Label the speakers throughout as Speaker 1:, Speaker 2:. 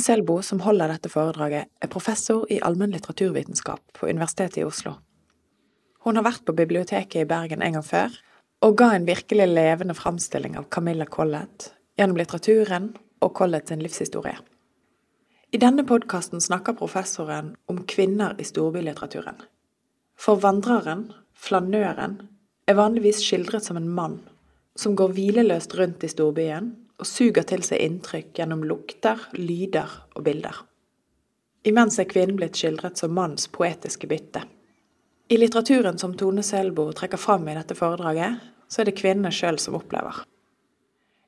Speaker 1: Selbo, som holder dette foredraget, er professor i allmenn litteraturvitenskap på Universitetet i Oslo. Hun har vært på biblioteket i Bergen en gang før, og ga en virkelig levende framstilling av Camilla Collett gjennom litteraturen og Collett sin livshistorie. I denne podkasten snakker professoren om kvinner i storbylitteraturen. For vandreren, flanøren, er vanligvis skildret som en mann som går hvileløst rundt i storbyen og suger til seg inntrykk gjennom lukter, lyder og bilder. Imens er kvinnen blitt skildret som manns poetiske bytte. I litteraturen som Tone Selbo trekker fram i dette foredraget, så er det kvinnene sjøl som opplever.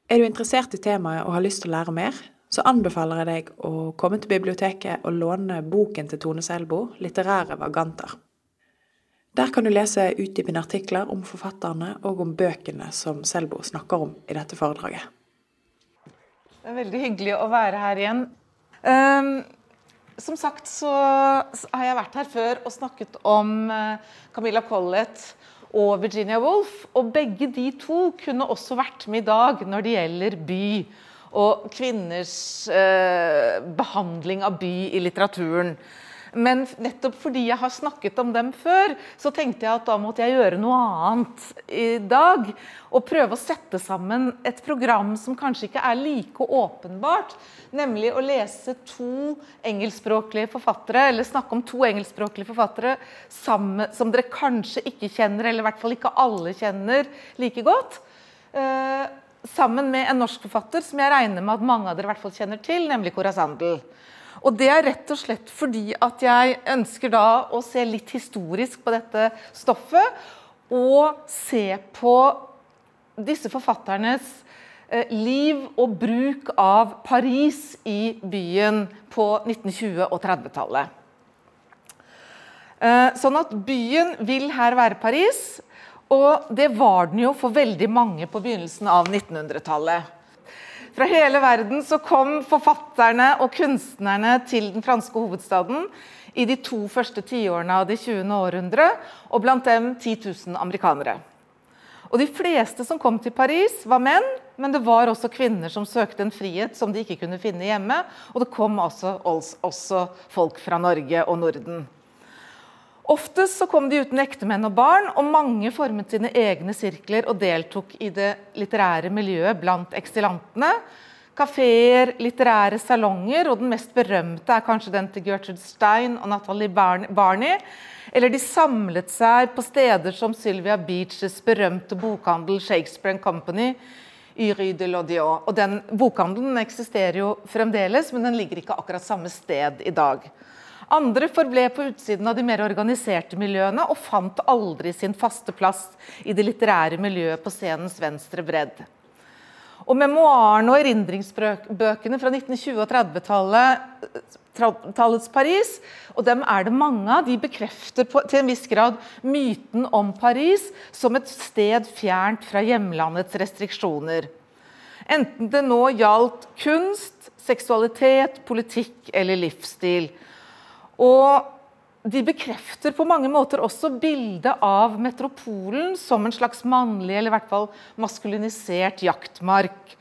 Speaker 1: Er du interessert i temaet og har lyst til å lære mer, så anbefaler jeg deg å komme til biblioteket og låne boken til Tone Selbo, 'Litterære vaganter'. Der kan du lese utdypende artikler om forfatterne og om bøkene som Selbo snakker om i dette foredraget.
Speaker 2: Det er veldig hyggelig å være her igjen. Um, som sagt så har jeg vært her før og snakket om uh, Camilla Collett og Virginia Woolf. Og begge de to kunne også vært med i dag når det gjelder by og kvinners eh, behandling av by i litteraturen. Men nettopp fordi jeg har snakket om dem før, så tenkte jeg at da måtte jeg gjøre noe annet i dag. Og prøve å sette sammen et program som kanskje ikke er like åpenbart. Nemlig å lese to engelskspråklige forfattere, eller snakke om to engelskspråklige forfattere sammen, som dere kanskje ikke kjenner, eller i hvert fall ikke alle kjenner like godt. Uh, sammen med en norsk forfatter som jeg regner med at mange av dere i hvert fall kjenner til, nemlig Cora Sandel. Og det er rett og slett fordi at jeg ønsker da å se litt historisk på dette stoffet. Og se på disse forfatternes eh, liv og bruk av Paris i byen på 1920- og 30-tallet. Eh, sånn at byen vil her være Paris, og det var den jo for veldig mange på begynnelsen av 1900-tallet. Fra hele verden så kom forfatterne og kunstnerne til den franske hovedstaden i de to første tiårene av det 20. århundre, og blant dem 10 000 amerikanere. Og De fleste som kom til Paris, var menn, men det var også kvinner som søkte en frihet som de ikke kunne finne hjemme. Og det kom også, også folk fra Norge og Norden. Oftest så kom de uten ektemenn og barn, og mange formet sine egne sirkler og deltok i det litterære miljøet blant ekstilantene. Kafeer, litterære salonger, og den mest berømte er kanskje den til Gertrude Stein og Natalie Barney. Eller de samlet seg på steder som Sylvia Beaches berømte bokhandel Shakespeare Company i de l'Odion. Og den Bokhandelen eksisterer jo fremdeles, men den ligger ikke akkurat samme sted i dag. Andre forble på utsiden av de mer organiserte miljøene og fant aldri sin faste plass i det litterære miljøet på scenens venstre bredd. Og Memoarene og erindringsbøkene fra 1920- og 30-tallets Paris, og dem er det mange av, de bekrefter på, til en viss grad myten om Paris som et sted fjernt fra hjemlandets restriksjoner. Enten det nå gjaldt kunst, seksualitet, politikk eller livsstil. Og de bekrefter på mange måter også bildet av metropolen som en slags mannlig, eller i hvert fall maskulinisert jaktmark.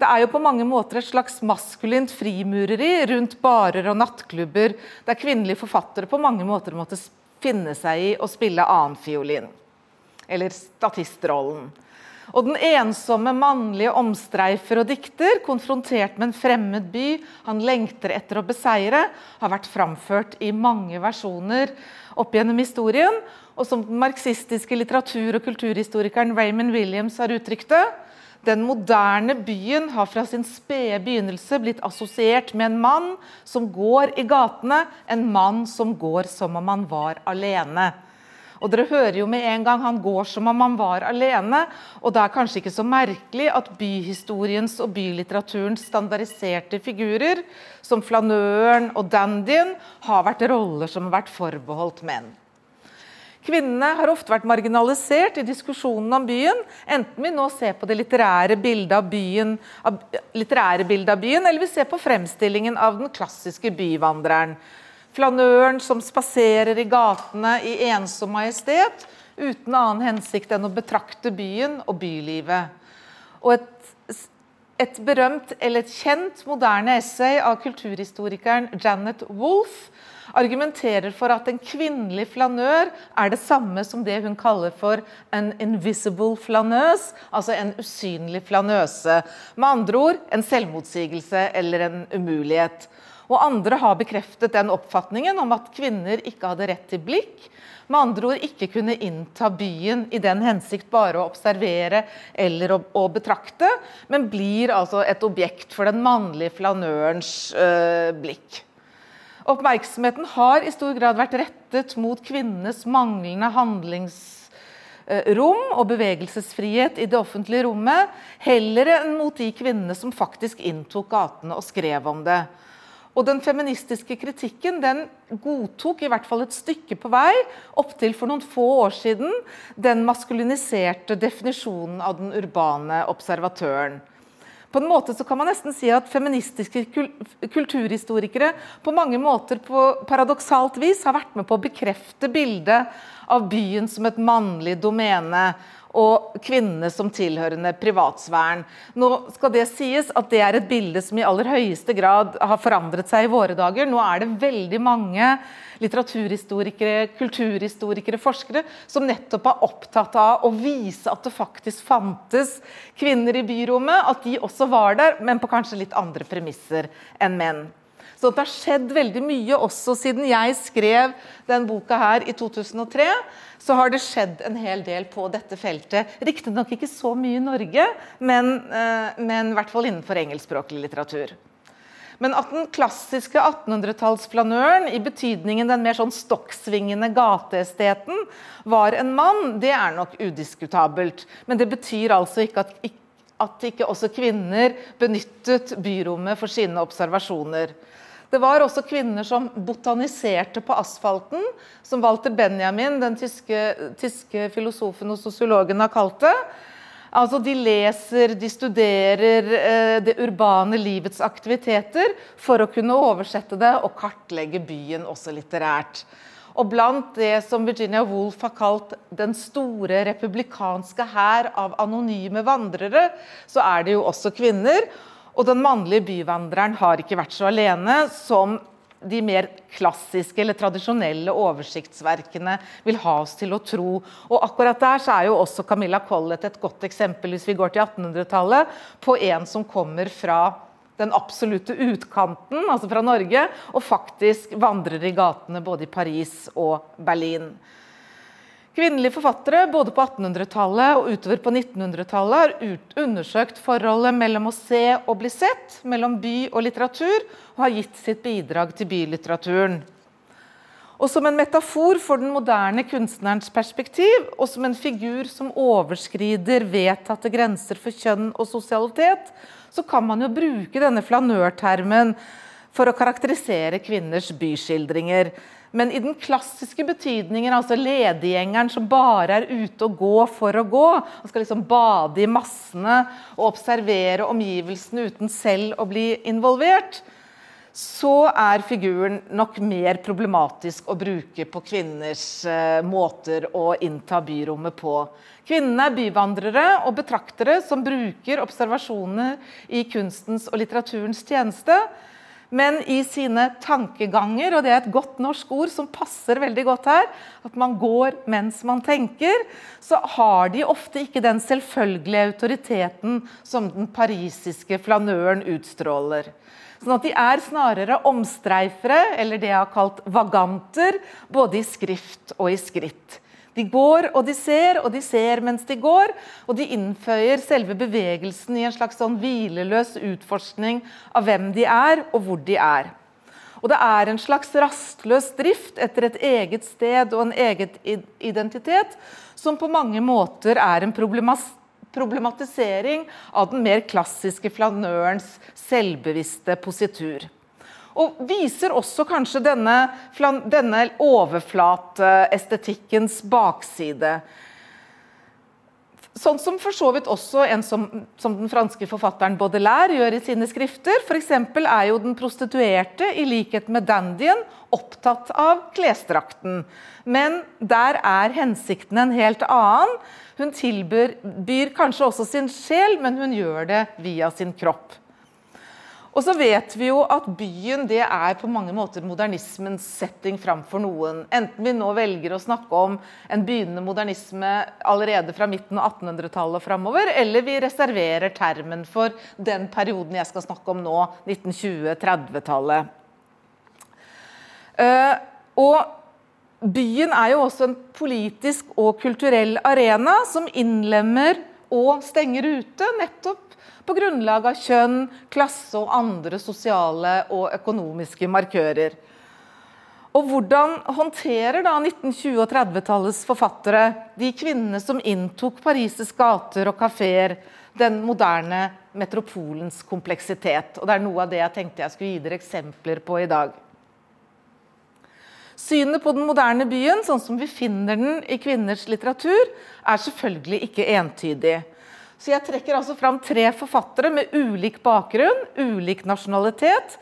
Speaker 2: Det er jo på mange måter et slags maskulint frimureri rundt barer og nattklubber, der kvinnelige forfattere på mange måter måtte finne seg i å spille annenfiolin. Eller statistrollen. Og den ensomme mannlige omstreifer og dikter, konfrontert med en fremmed by han lengter etter å beseire, har vært framført i mange versjoner opp gjennom historien. Og som den marxistiske litteratur- og kulturhistorikeren Raymond Williams har uttrykt det, den moderne byen har fra sin spede begynnelse blitt assosiert med en mann som går i gatene, en mann som går som om han var alene. Og dere hører jo med en gang han går som om han var alene. Og det er kanskje ikke så merkelig at byhistoriens og bylitteraturens standardiserte figurer, som flanøren og dandyen, har vært roller som har vært forbeholdt menn. Kvinnene har ofte vært marginalisert i diskusjonen om byen, enten vi nå ser på det litterære bildet av byen, av, litterære bildet av byen eller vi ser på fremstillingen av den klassiske byvandreren. Flanøren som spaserer i gatene i ensom majestet, uten annen hensikt enn å betrakte byen og bylivet. Og et et berømt eller et kjent moderne essay av kulturhistorikeren Janet Wolff argumenterer for at en kvinnelig flanør er det samme som det hun kaller for en invisible flanøs, altså en usynlig flanøse. Med andre ord en selvmotsigelse eller en umulighet. Og andre har bekreftet den oppfatningen om at kvinner ikke hadde rett til blikk. Med andre ord ikke kunne innta byen i den hensikt bare å observere eller å, å betrakte, men blir altså et objekt for den mannlige flanørens øh, blikk. Oppmerksomheten har i stor grad vært rettet mot kvinnenes manglende handlingsrom og bevegelsesfrihet i det offentlige rommet, heller enn mot de kvinnene som faktisk inntok gatene og skrev om det. Og den feministiske kritikken den godtok i hvert fall et stykke på vei, opptil for noen få år siden, den maskuliniserte definisjonen av den urbane observatøren. På en måte så kan man nesten si at feministiske kulturhistorikere på mange måter på paradoksalt vis har vært med på å bekrefte bildet av byen som et mannlig domene og kvinnene som tilhørende privatsfæren. Nå skal det sies at det er et bilde som i aller høyeste grad har forandret seg i våre dager. Nå er det veldig mange litteraturhistorikere, kulturhistorikere, forskere som nettopp er opptatt av å vise at det faktisk fantes kvinner i byrommet, at de også var der, men på kanskje litt andre premisser enn menn. Så det har skjedd veldig mye også siden jeg skrev den boka her i 2003. Så har det skjedd en hel del på dette feltet. Riktignok ikke så mye i Norge, men, eh, men i hvert fall innenfor engelskspråklig litteratur. Men at den klassiske 1800-tallsflanøren, i betydningen den mer sånn stokksvingende gateesteten, var en mann, det er nok udiskutabelt. Men det betyr altså ikke at, at ikke også kvinner benyttet byrommet for sine observasjoner. Det var også kvinner som botaniserte på asfalten, som Walter Benjamin, den tyske, tyske filosofen og sosiologen, har kalt det. Altså, De leser, de studerer eh, det urbane livets aktiviteter for å kunne oversette det og kartlegge byen også litterært. Og blant det som Virginia Woolf har kalt 'den store republikanske hær av anonyme vandrere', så er det jo også kvinner. Og den mannlige byvandreren har ikke vært så alene som de mer klassiske eller tradisjonelle oversiktsverkene vil ha oss til å tro. Og akkurat der så er jo også Camilla Collett et godt eksempel hvis vi går til 1800-tallet, på en som kommer fra den absolutte utkanten, altså fra Norge, og faktisk vandrer i gatene både i Paris og Berlin. Kvinnelige forfattere både på 1800-tallet og utover på 1900-tallet har undersøkt forholdet mellom å se og bli sett, mellom by og litteratur, og har gitt sitt bidrag til bylitteraturen. Og som en metafor for den moderne kunstnerens perspektiv, og som en figur som overskrider vedtatte grenser for kjønn og sosialitet, så kan man jo bruke denne flanørtermen for å karakterisere kvinners byskildringer. Men i den klassiske betydningen, altså ledegjengeren som bare er ute og går for å gå, og skal liksom bade i massene og observere omgivelsene uten selv å bli involvert, så er figuren nok mer problematisk å bruke på kvinners uh, måter å innta byrommet på. Kvinnene er byvandrere og betraktere som bruker observasjoner i kunstens og litteraturens tjeneste men i sine tankeganger, og det er et godt norsk ord som passer veldig godt her, at man går mens man tenker, så har de ofte ikke den selvfølgelige autoriteten som den parisiske flanøren utstråler. Sånn at de er snarere omstreifere, eller det jeg har kalt vaganter, både i skrift og i skritt. De går og de ser, og de ser mens de går. Og de innføyer selve bevegelsen i en slags sånn hvileløs utforskning av hvem de er, og hvor de er. Og det er en slags rastløs drift etter et eget sted og en eget identitet, som på mange måter er en problematisering av den mer klassiske flanørens selvbevisste positur. Og viser også kanskje denne, denne overflateestetikkens bakside. Sånn som for så vidt også en som, som den franske forfatteren Baudelaire gjør i sine skrifter. F.eks. er jo den prostituerte, i likhet med dandyen, opptatt av klesdrakten. Men der er hensikten en helt annen. Hun tilbyr kanskje også sin sjel, men hun gjør det via sin kropp. Og så vet vi jo at byen det er på mange måter modernismens setting framfor noen. Enten vi nå velger å snakke om en begynnende modernisme allerede fra midten av 1800-tallet og framover, eller vi reserverer termen for den perioden jeg skal snakke om nå, 1920-30-tallet. Uh, eh, og byen er jo også en politisk og kulturell arena som innlemmer og stenger ute nettopp på grunnlag av kjønn, klasse og andre sosiale og økonomiske markører. Og hvordan håndterer da 1920- og 30-tallets forfattere de kvinnene som inntok Paris' gater og kafeer, den moderne metropolens kompleksitet? Og Det er noe av det jeg tenkte jeg skulle gi dere eksempler på i dag. Synet på den moderne byen, sånn som vi finner den i kvinners litteratur, er selvfølgelig ikke entydig. Så jeg trekker altså fram tre forfattere med ulik bakgrunn, ulik nasjonalitet,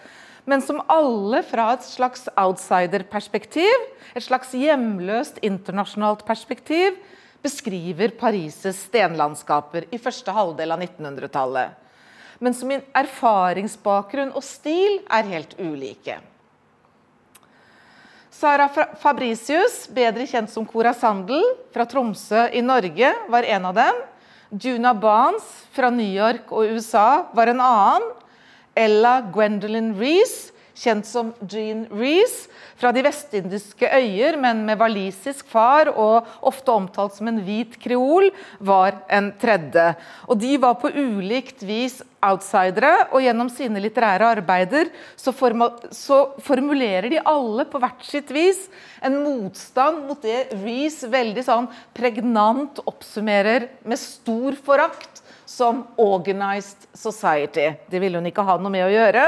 Speaker 2: men som alle fra et slags outsider-perspektiv, et slags hjemløst internasjonalt perspektiv, beskriver Paris' stenlandskaper i første halvdel av 1900-tallet. Men som i erfaringsbakgrunn og stil er helt ulike. Sara Fabricius, bedre kjent som Cora Sandel, fra Tromsø i Norge, var en av dem. Juna Barnes fra New York og USA var en annen. Ella Gwendolyn Reece, kjent som Jean Reece, fra de vestindiske øyer, men med walisisk far og ofte omtalt som en hvit kreol, var en tredje. Og de var på ulikt vis outsidere, og gjennom sine litterære arbeider så, så formulerer de alle på hvert sitt vis en motstand mot det Reece veldig sånn pregnant oppsummerer med stor forakt som 'organized society'. Det ville hun ikke ha noe med å gjøre.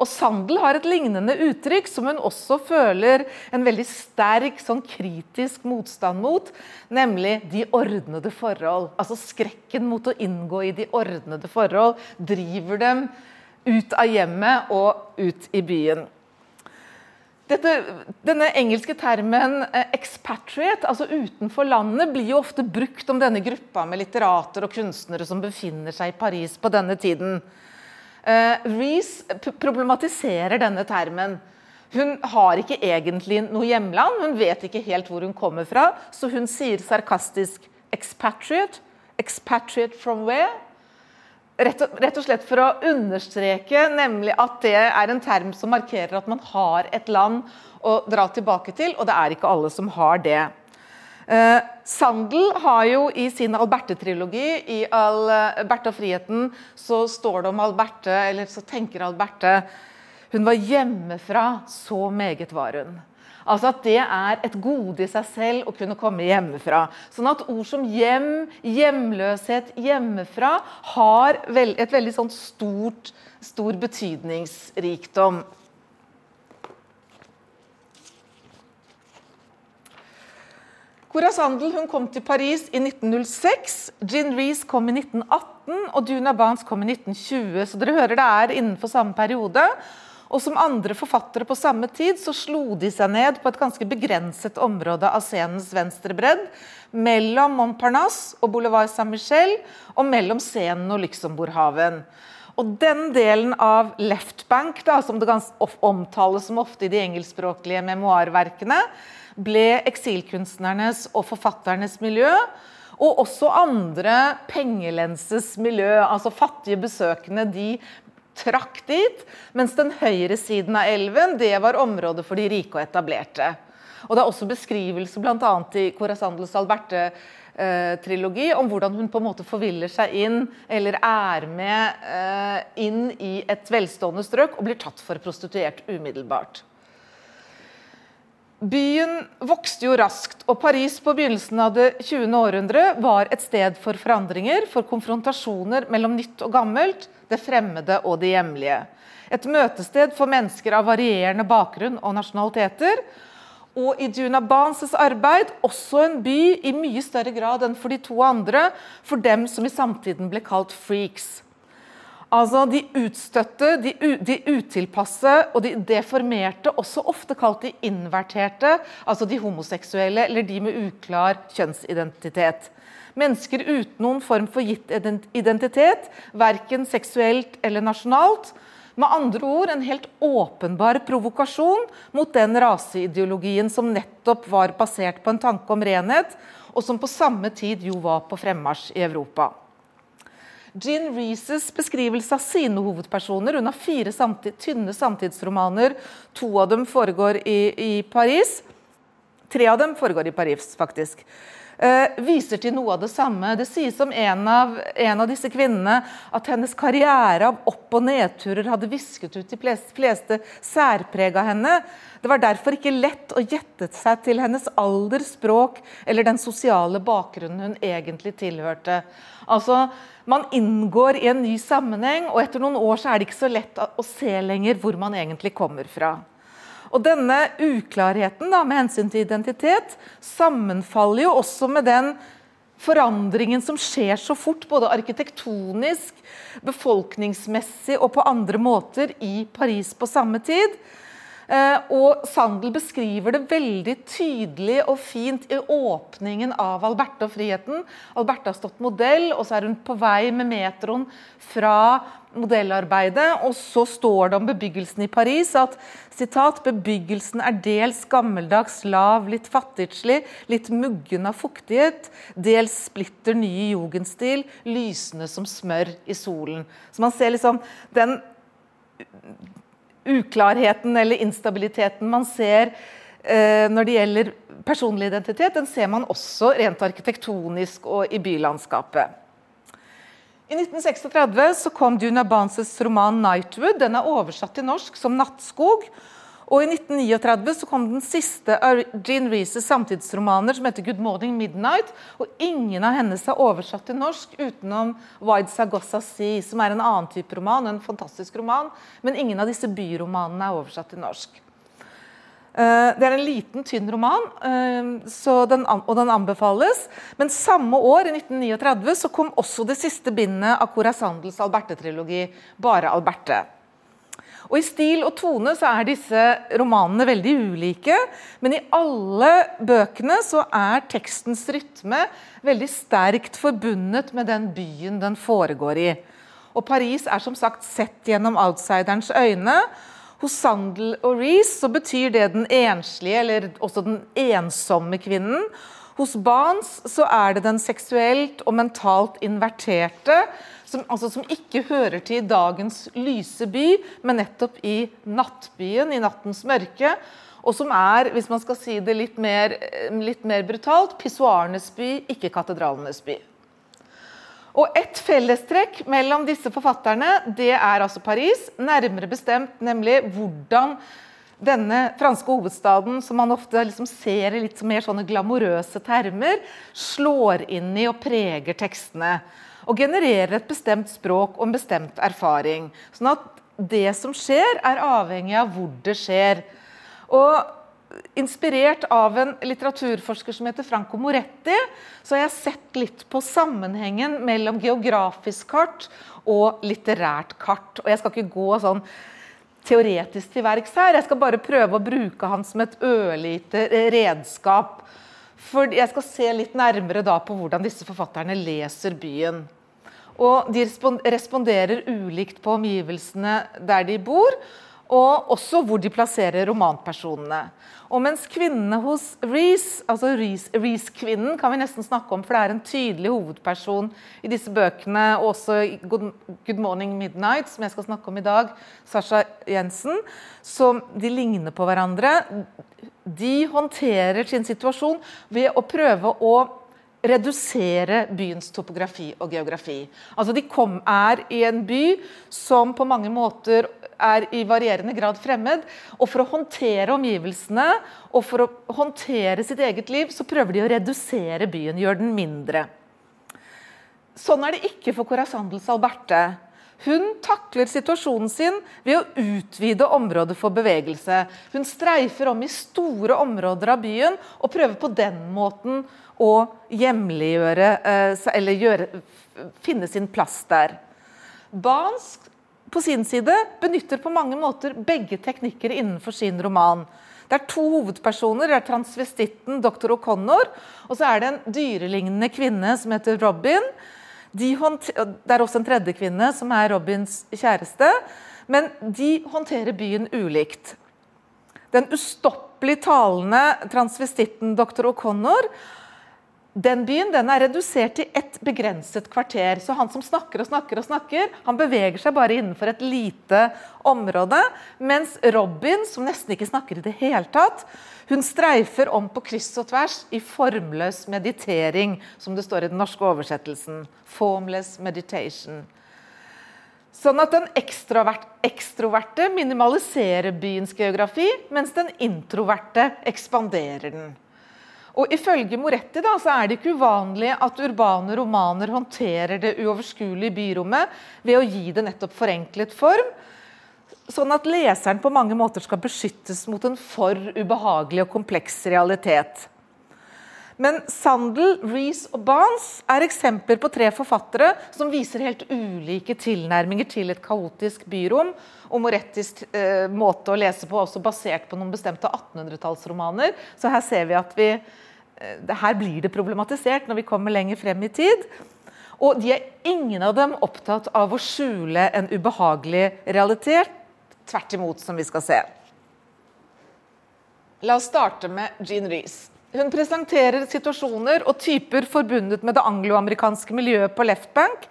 Speaker 2: Og Sandel har et lignende uttrykk som hun også føler en veldig sterk sånn kritisk motstand mot, nemlig de ordnede forhold. Altså skrekken mot å inngå i de ordnede forhold driver dem ut av hjemmet og ut i byen. Dette, denne engelske termen eh, 'expatriate', altså utenfor landet, blir jo ofte brukt om denne gruppa med litterater og kunstnere som befinner seg i Paris på denne tiden. Uh, Reece problematiserer denne termen. Hun har ikke egentlig noe hjemland, hun vet ikke helt hvor hun kommer fra, så hun sier sarkastisk 'expatriate'. Expatriate from where? Rett og, rett og, slett for å understreke nemlig at det er en term som markerer at man har et land å dra tilbake til, og det er ikke alle som har det. Eh, Sandel har jo i sin Alberte-trilogi, i Alberte og friheten, så står det om Alberte, eller så tenker Alberte Hun var hjemmefra, så meget var hun. Altså at det er et gode i seg selv å kunne komme hjemmefra. Sånn at ord som hjem, hjemløshet, hjemmefra har et veldig sånn stort, stor betydningsrikdom. Cora Sandel kom til Paris i 1906. Jean Reece kom i 1918, og Duna Barnes kom i 1920. Så dere hører det er innenfor samme periode. Og som andre forfattere på samme tid så slo de seg ned på et ganske begrenset område av scenens venstre bredd, mellom Montparnasse og Boulevard Saint-Michel, og mellom scenen og Luxembourghaven. Og den delen av Left Bank, da, som det omtales som ofte i de engelskspråklige memoarverkene, ble eksilkunstnernes og forfatternes miljø. Og også andre pengelenses miljø. altså Fattige besøkende de trakk dit. Mens den høyre siden av elven det var området for de rike og etablerte. Og Det er også beskrivelse bl.a. i Corazandels Alberte trilogi om hvordan hun på en måte forviller seg inn, eller er med eh, inn i et velstående strøk og blir tatt for prostituert umiddelbart. Byen vokste jo raskt, og Paris på begynnelsen av det 20. århundre var et sted for forandringer, for konfrontasjoner mellom nytt og gammelt, det fremmede og det hjemlige. Et møtested for mennesker av varierende bakgrunn og nasjonaliteter. Og i Juna Banses arbeid også en by i mye større grad enn for de to andre, for dem som i samtiden ble kalt freaks. Altså de utstøtte, de, de, utilpasse og de deformerte, også ofte kalt de inverterte, altså de homoseksuelle eller de med uklar kjønnsidentitet. Mennesker uten noen form for gitt identitet, verken seksuelt eller nasjonalt, med andre ord en helt åpenbar provokasjon mot den raseideologien som nettopp var basert på en tanke om renhet, og som på samme tid jo var på fremmarsj i Europa. Jean Reeses beskrivelse av sine hovedpersoner Hun har fire samtid, tynne samtidsromaner. To av dem foregår i, i Paris. Tre av dem foregår i Paris, faktisk. Eh, viser til noe av det samme. Det sies om en av, en av disse kvinnene at hennes karriere av opp- og nedturer hadde visket ut de fleste særpreg av henne. Det var derfor ikke lett å gjette seg til hennes alder, språk eller den sosiale bakgrunnen hun egentlig tilhørte. Altså, Man inngår i en ny sammenheng, og etter noen år så er det ikke så lett å se lenger hvor man egentlig kommer fra. Og denne uklarheten da, med hensyn til identitet sammenfaller jo også med den forandringen som skjer så fort, både arkitektonisk, befolkningsmessig og på andre måter i Paris på samme tid. Eh, og Sandel beskriver det veldig tydelig og fint i åpningen av Alberte og friheten. Alberte har stått modell, og så er hun på vei med metroen fra modellarbeidet. Og så står det om bebyggelsen i Paris at citat, bebyggelsen er dels gammeldags, lav, litt fattigslig, litt muggen av fuktighet, dels splitter ny i jugendstil, lysende som smør i solen. Så man ser liksom den uklarheten eller instabiliteten man ser eh, når det gjelder personlig identitet, den ser man også rent arkitektonisk og i bylandskapet. I 1936 så kom Duna Bances roman 'Nightwood'. Den er oversatt til norsk som 'Nattskog'. Og I 1939 så kom den siste av Jean Reeses samtidsromaner, som heter 'Good Morning Midnight'. og Ingen av hennes er oversatt til norsk, utenom 'Wide Sagossa Sea', som er en annen type roman, en fantastisk roman. Men ingen av disse byromanene er oversatt til norsk. Eh, det er en liten, tynn roman, eh, den, og den anbefales. Men samme år, i 1939, så kom også det siste bindet av Cora Sandels Alberte-trilogi, 'Bare Alberte'. Og I stil og tone så er disse romanene veldig ulike, men i alle bøkene så er tekstens rytme veldig sterkt forbundet med den byen den foregår i. Og Paris er som sagt sett gjennom outsiderens øyne. Hos Sandel og Reece så betyr det den enslige, eller også den ensomme kvinnen. Hos Barnes så er det den seksuelt og mentalt inverterte som, altså, som, ikke hører til dagens lyse by, men nettopp i nattbyen, i nattens mørke. Og som er, hvis man skal si det litt mer, litt mer brutalt, pissoarenes by, ikke katedralenes by. Og Et fellestrekk mellom disse forfatterne det er altså Paris. Nærmere bestemt nemlig hvordan denne franske hovedstaden, som man ofte liksom ser i litt mer sånne glamorøse termer, slår inn i og preger tekstene og genererer et bestemt språk og en bestemt erfaring. Sånn at det som skjer, er avhengig av hvor det skjer. Og Inspirert av en litteraturforsker som heter Franco Moretti, så har jeg sett litt på sammenhengen mellom geografisk kart og litterært kart. Og jeg skal ikke gå sånn teoretisk til verks her, jeg skal bare prøve å bruke han som et ørlite redskap for jeg skal se litt nærmere da på hvordan disse forfatterne leser byen. Og de responderer ulikt på omgivelsene der de bor, og også hvor de plasserer romanpersonene. Og mens kvinnene hos Reece, altså Reece-kvinnen kan vi nesten snakke om, for det er en tydelig hovedperson i disse bøkene, og også i Good Morning Midnight, som jeg skal snakke om i dag, Sasha Jensen, som de ligner på hverandre de håndterer sin situasjon ved å prøve å redusere byens topografi og geografi. Altså De kom, er i en by som på mange måter er i varierende grad fremmed. Og for å håndtere omgivelsene og for å håndtere sitt eget liv, så prøver de å redusere byen, gjøre den mindre. Sånn er det ikke for Corazandels Alberte. Hun takler situasjonen sin ved å utvide området for bevegelse. Hun streifer om i store områder av byen og prøver på den måten å hjemliggjøre eh, eller gjøre, finne sin plass der. Bansk på sin side benytter på mange måter begge teknikker innenfor sin roman. Det er to hovedpersoner. Det er transvestitten dr. O'Connor, og så er det en dyrelignende kvinne som heter Robin. De det er også en tredje kvinne som er Robins kjæreste. Men de håndterer byen ulikt. Den ustoppelig talende transvestitten dr. O'Connor den byen den er redusert til ett begrenset kvarter. Så han som snakker og snakker, og snakker, han beveger seg bare innenfor et lite område. Mens Robin, som nesten ikke snakker i det hele tatt, hun streifer om på kryss og tvers i formløs meditering, som det står i den norske oversettelsen. Formless meditation. Sånn at den ekstroverte minimaliserer byens geografi, mens den introverte ekspanderer den. Og Ifølge Moretti da, så er det ikke uvanlig at urbane romaner håndterer det uoverskuelige byrommet ved å gi det nettopp forenklet form, sånn at leseren på mange måter skal beskyttes mot en for ubehagelig og kompleks realitet. Men Sandel, Reece og Barnes er eksempler på tre forfattere som viser helt ulike tilnærminger til et kaotisk byrom. Og Morettis eh, måte å lese på også basert på noen bestemte 1800-tallsromaner. Så her ser vi at vi Eh, her blir det problematisert når vi kommer lenger frem i tid. Og de er ingen av dem opptatt av å skjule en ubehagelig realitet. Tvert imot, som vi skal se. La oss starte med Jean Reece. Hun presenterer situasjoner og typer forbundet med det angloamerikanske miljøet på left bank,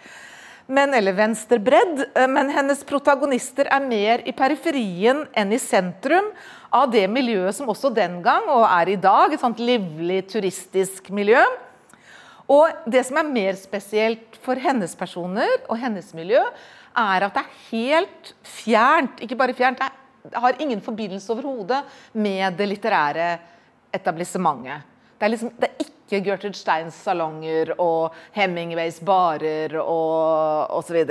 Speaker 2: men, eller venstrebredd, eh, men hennes protagonister er mer i periferien enn i sentrum av det miljøet som også den gang, og er i dag, et sånt livlig turistisk miljø. Og det som er mer spesielt for hennes personer og hennes miljø, er at det er helt fjernt, ikke bare fjernt, det har ingen forbindelse overhodet med det litterære etablissementet. Det er, liksom, det er ikke Gertrude Steins salonger og Hemingways barer og osv.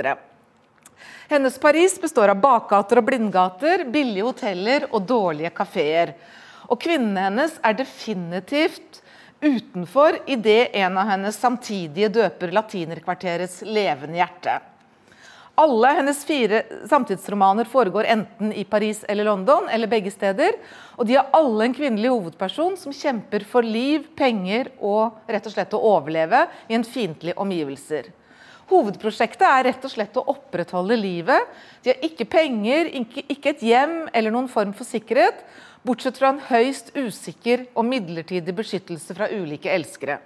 Speaker 2: Hennes Paris består av bakgater og blindgater, billige hoteller og dårlige kafeer. Og kvinnene hennes er definitivt utenfor i det en av hennes samtidige døper latinerkvarterets levende hjerte. Alle hennes fire samtidsromaner foregår enten i Paris eller London, eller begge steder. Og de har alle en kvinnelig hovedperson som kjemper for liv, penger og rett og slett å overleve i en fiendtlige omgivelser. Hovedprosjektet er rett og slett å opprettholde livet. De har ikke penger, ikke et hjem eller noen form for sikkerhet, bortsett fra en høyst usikker og midlertidig beskyttelse fra ulike elskere.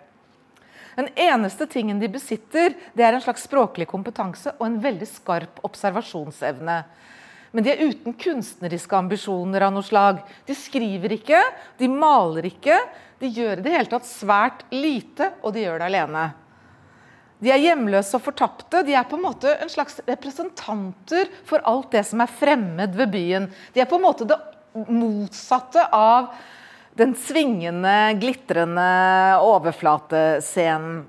Speaker 2: Den eneste tingen de besitter, det er en slags språklig kompetanse og en veldig skarp observasjonsevne. Men de er uten kunstneriske ambisjoner av noe slag. De skriver ikke, de maler ikke. De gjør i det hele tatt svært lite, og de gjør det alene. De er hjemløse og fortapte. De er på en måte en slags representanter for alt det som er fremmed ved byen. De er på en måte det motsatte av den svingende, glitrende overflatescenen.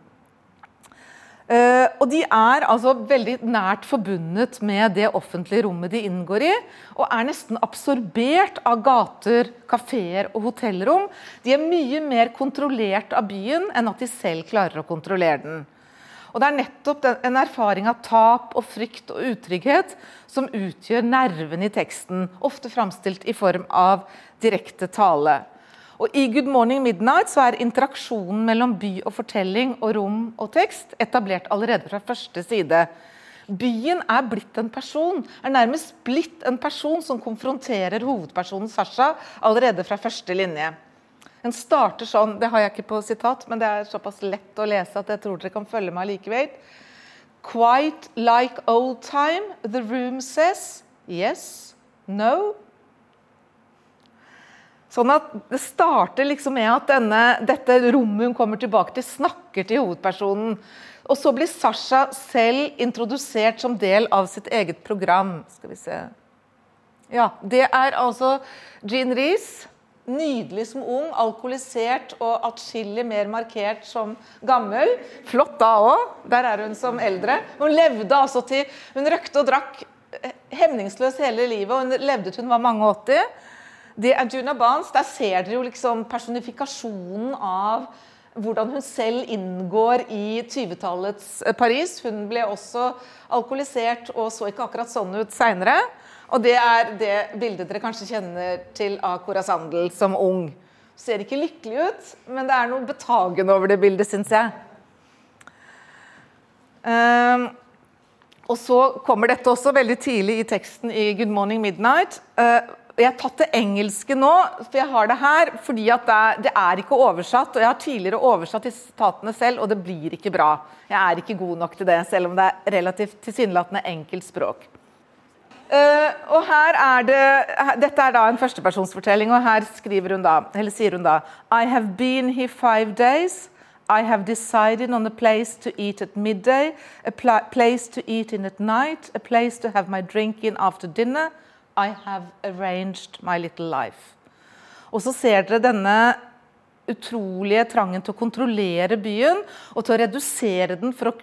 Speaker 2: Uh, og de er altså veldig nært forbundet med det offentlige rommet de inngår i, og er nesten absorbert av gater, kafeer og hotellrom. De er mye mer kontrollert av byen enn at de selv klarer å kontrollere den. Og Det er nettopp en erfaring av tap og frykt og utrygghet som utgjør nerven i teksten, ofte framstilt i form av direkte tale. Og I 'Good Morning Midnight' så er interaksjonen mellom by og fortelling og rom og tekst etablert allerede fra første side. Byen er blitt en person, er nærmest blitt en person som konfronterer hovedpersonen Sasha allerede fra første linje. Den starter sånn, det har jeg ikke på sitat, men det er såpass lett å lese at jeg tror dere kan følge meg likevel. Quite like old time, the room says. Yes, no. Sånn at Det starter liksom med at denne, dette rommet hun kommer tilbake til, snakker til hovedpersonen. Og så blir Sasha selv introdusert som del av sitt eget program. Skal vi se Ja, Det er altså Jean Reece Nydelig som ung, alkoholisert og atskillig mer markert som gammel. Flott da òg. Der er hun som eldre. Hun levde altså til Hun røkte og drakk hemningsløst hele livet, og hun levde til hun var mange 80. Det er Juna Barnes. Der ser dere jo liksom personifikasjonen av hvordan hun selv inngår i 20-tallets Paris. Hun ble også alkoholisert og så ikke akkurat sånn ut seinere. Og det er det bildet dere kanskje kjenner til av Cora Sandel som ung. Ser ikke lykkelig ut, men det er noe betagende over det bildet, syns jeg. Um, og så kommer dette også veldig tidlig i teksten i 'Good Morning Midnight'. Uh, jeg har tatt det engelske nå, for jeg har det her fordi at det er, det er ikke oversatt. og Jeg har tidligere oversatt sitatene selv, og det blir ikke bra. Jeg er ikke god nok til det, selv om det er relativt tilsynelatende enkelt språk. Uh, og her er det, Dette er da en førstepersonsfortelling, og her skriver hun da, eller sier hun da I have been here five days. I have decided on a place to eat at midday, a pl place to eat in at night, a place to have my drink in after dinner. I have arranged my little life. Og så ser dere denne utrolige trangen til å kontrollere byen og til å redusere den for å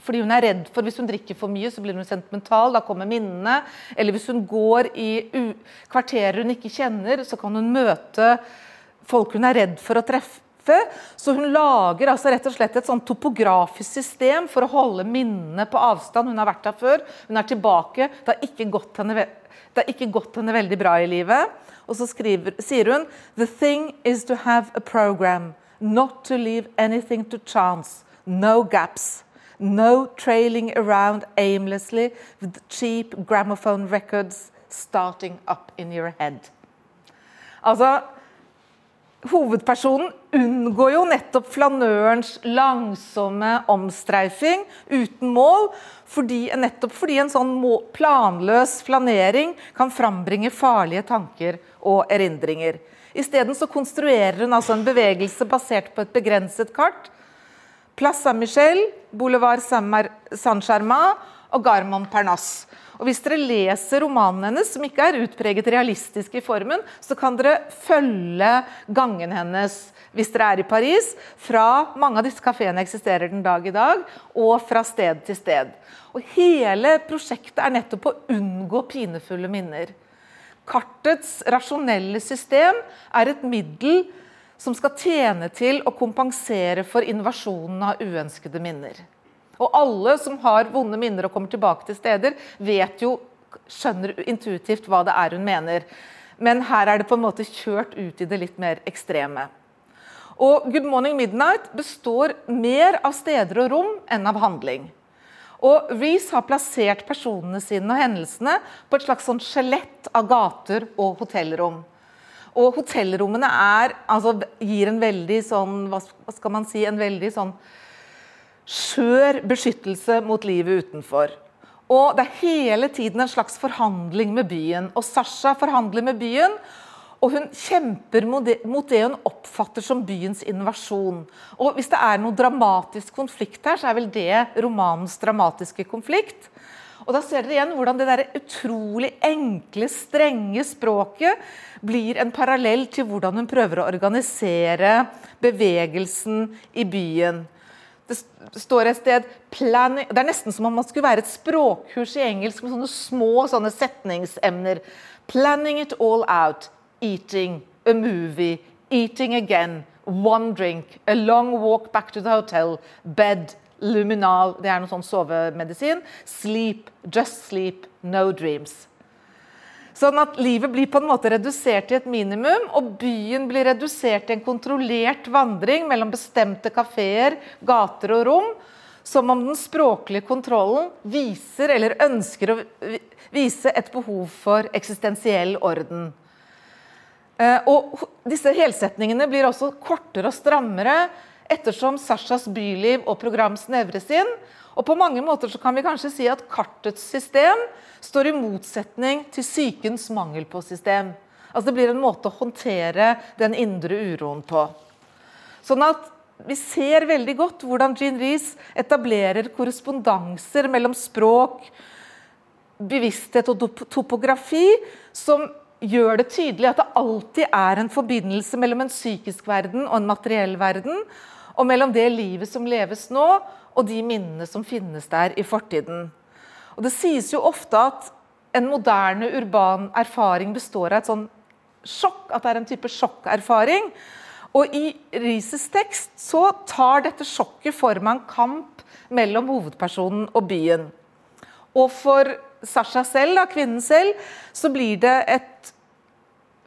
Speaker 2: fordi hun er redd for Hvis hun drikker for mye, så blir hun sentimental. Da kommer minnene. Eller hvis hun går i kvarterer hun ikke kjenner, så kan hun møte folk hun er redd for å treffe. Så hun lager altså rett og slett et sånn topografisk system for å holde minnene på avstand. Hun har vært der før, hun er tilbake. Det har ikke gått henne, ikke gått henne veldig bra i livet. Og så skriver, sier hun The thing is to have a program, not to leave anything to chance. No gaps. No trailing around aimlessly with cheap gramophone records starting up in your head. Altså, Hovedpersonen unngår jo nettopp flanørens langsomme omstreifing uten mål, fordi, nettopp fordi en sånn planløs flanering kan frambringe farlige tanker og erindringer. Isteden konstruerer hun altså en bevegelse basert på et begrenset kart, Place Saint-Michel, Boulevard Saint-Germain og Garmon Pernas. Og Hvis dere leser romanen hennes, som ikke er utpreget realistisk i formen, så kan dere følge gangen hennes hvis dere er i Paris. Fra mange av disse kafeene eksisterer den dag i dag, og fra sted til sted. Og Hele prosjektet er nettopp å unngå pinefulle minner. Kartets rasjonelle system er et middel som skal tjene til å kompensere for invasjonen av uønskede minner. Og alle som har vonde minner og kommer tilbake til steder, vet jo, skjønner intuitivt hva det er hun mener. Men her er det på en måte kjørt ut i det litt mer ekstreme. Og Good Morning Midnight består mer av steder og rom enn av handling. Og Reece har plassert personene sine og hendelsene på et slags sånn skjelett av gater og hotellrom. Og hotellrommene er, altså, gir en veldig sånn Hva skal man si? En veldig sånn skjør beskyttelse mot livet utenfor. Og det er hele tiden en slags forhandling med byen. Og Sasha forhandler med byen, og hun kjemper mot det, hun oppfatter som byens invasjon. Og hvis det er noe dramatisk konflikt her, så er vel det romanens dramatiske konflikt. Og da ser dere igjen hvordan det der utrolig enkle, strenge språket blir en parallell til hvordan hun prøver å organisere bevegelsen i byen. Det står et sted planning, Det er nesten som om man skulle være et språkkurs i engelsk med sånne små sånne setningsemner. Planning it all out. Eating. A movie. Eating again. One drink. A long walk back to the hotel. Bed. Luminal, det er noe sånn sovemedisin. Sleep, just sleep, no dreams. Sånn at livet blir på en måte redusert til et minimum, og byen blir redusert til en kontrollert vandring mellom bestemte kafeer, gater og rom, som om den språklige kontrollen viser eller ønsker å vise et behov for eksistensiell orden. Eh, og disse helsetningene blir også kortere og strammere ettersom Sashas byliv og program snevres inn. Og på mange måter så kan vi kanskje si at kartets system står i motsetning til sykens mangel på system. Altså Det blir en måte å håndtere den indre uroen på. Sånn at vi ser veldig godt hvordan Jean Rees etablerer korrespondanser mellom språk, bevissthet og topografi som gjør det tydelig at det alltid er en forbindelse mellom en psykisk verden og en materiell verden, og mellom det livet som leves nå, og de minnene som finnes der i fortiden. Og Det sies jo ofte at en moderne urban erfaring består av et sånn sjokk, at det er en type sjokkerfaring. Og i Rises tekst så tar dette sjokket form av en kamp mellom hovedpersonen og byen. Og for Sasha selv, da, kvinnen selv, så blir det et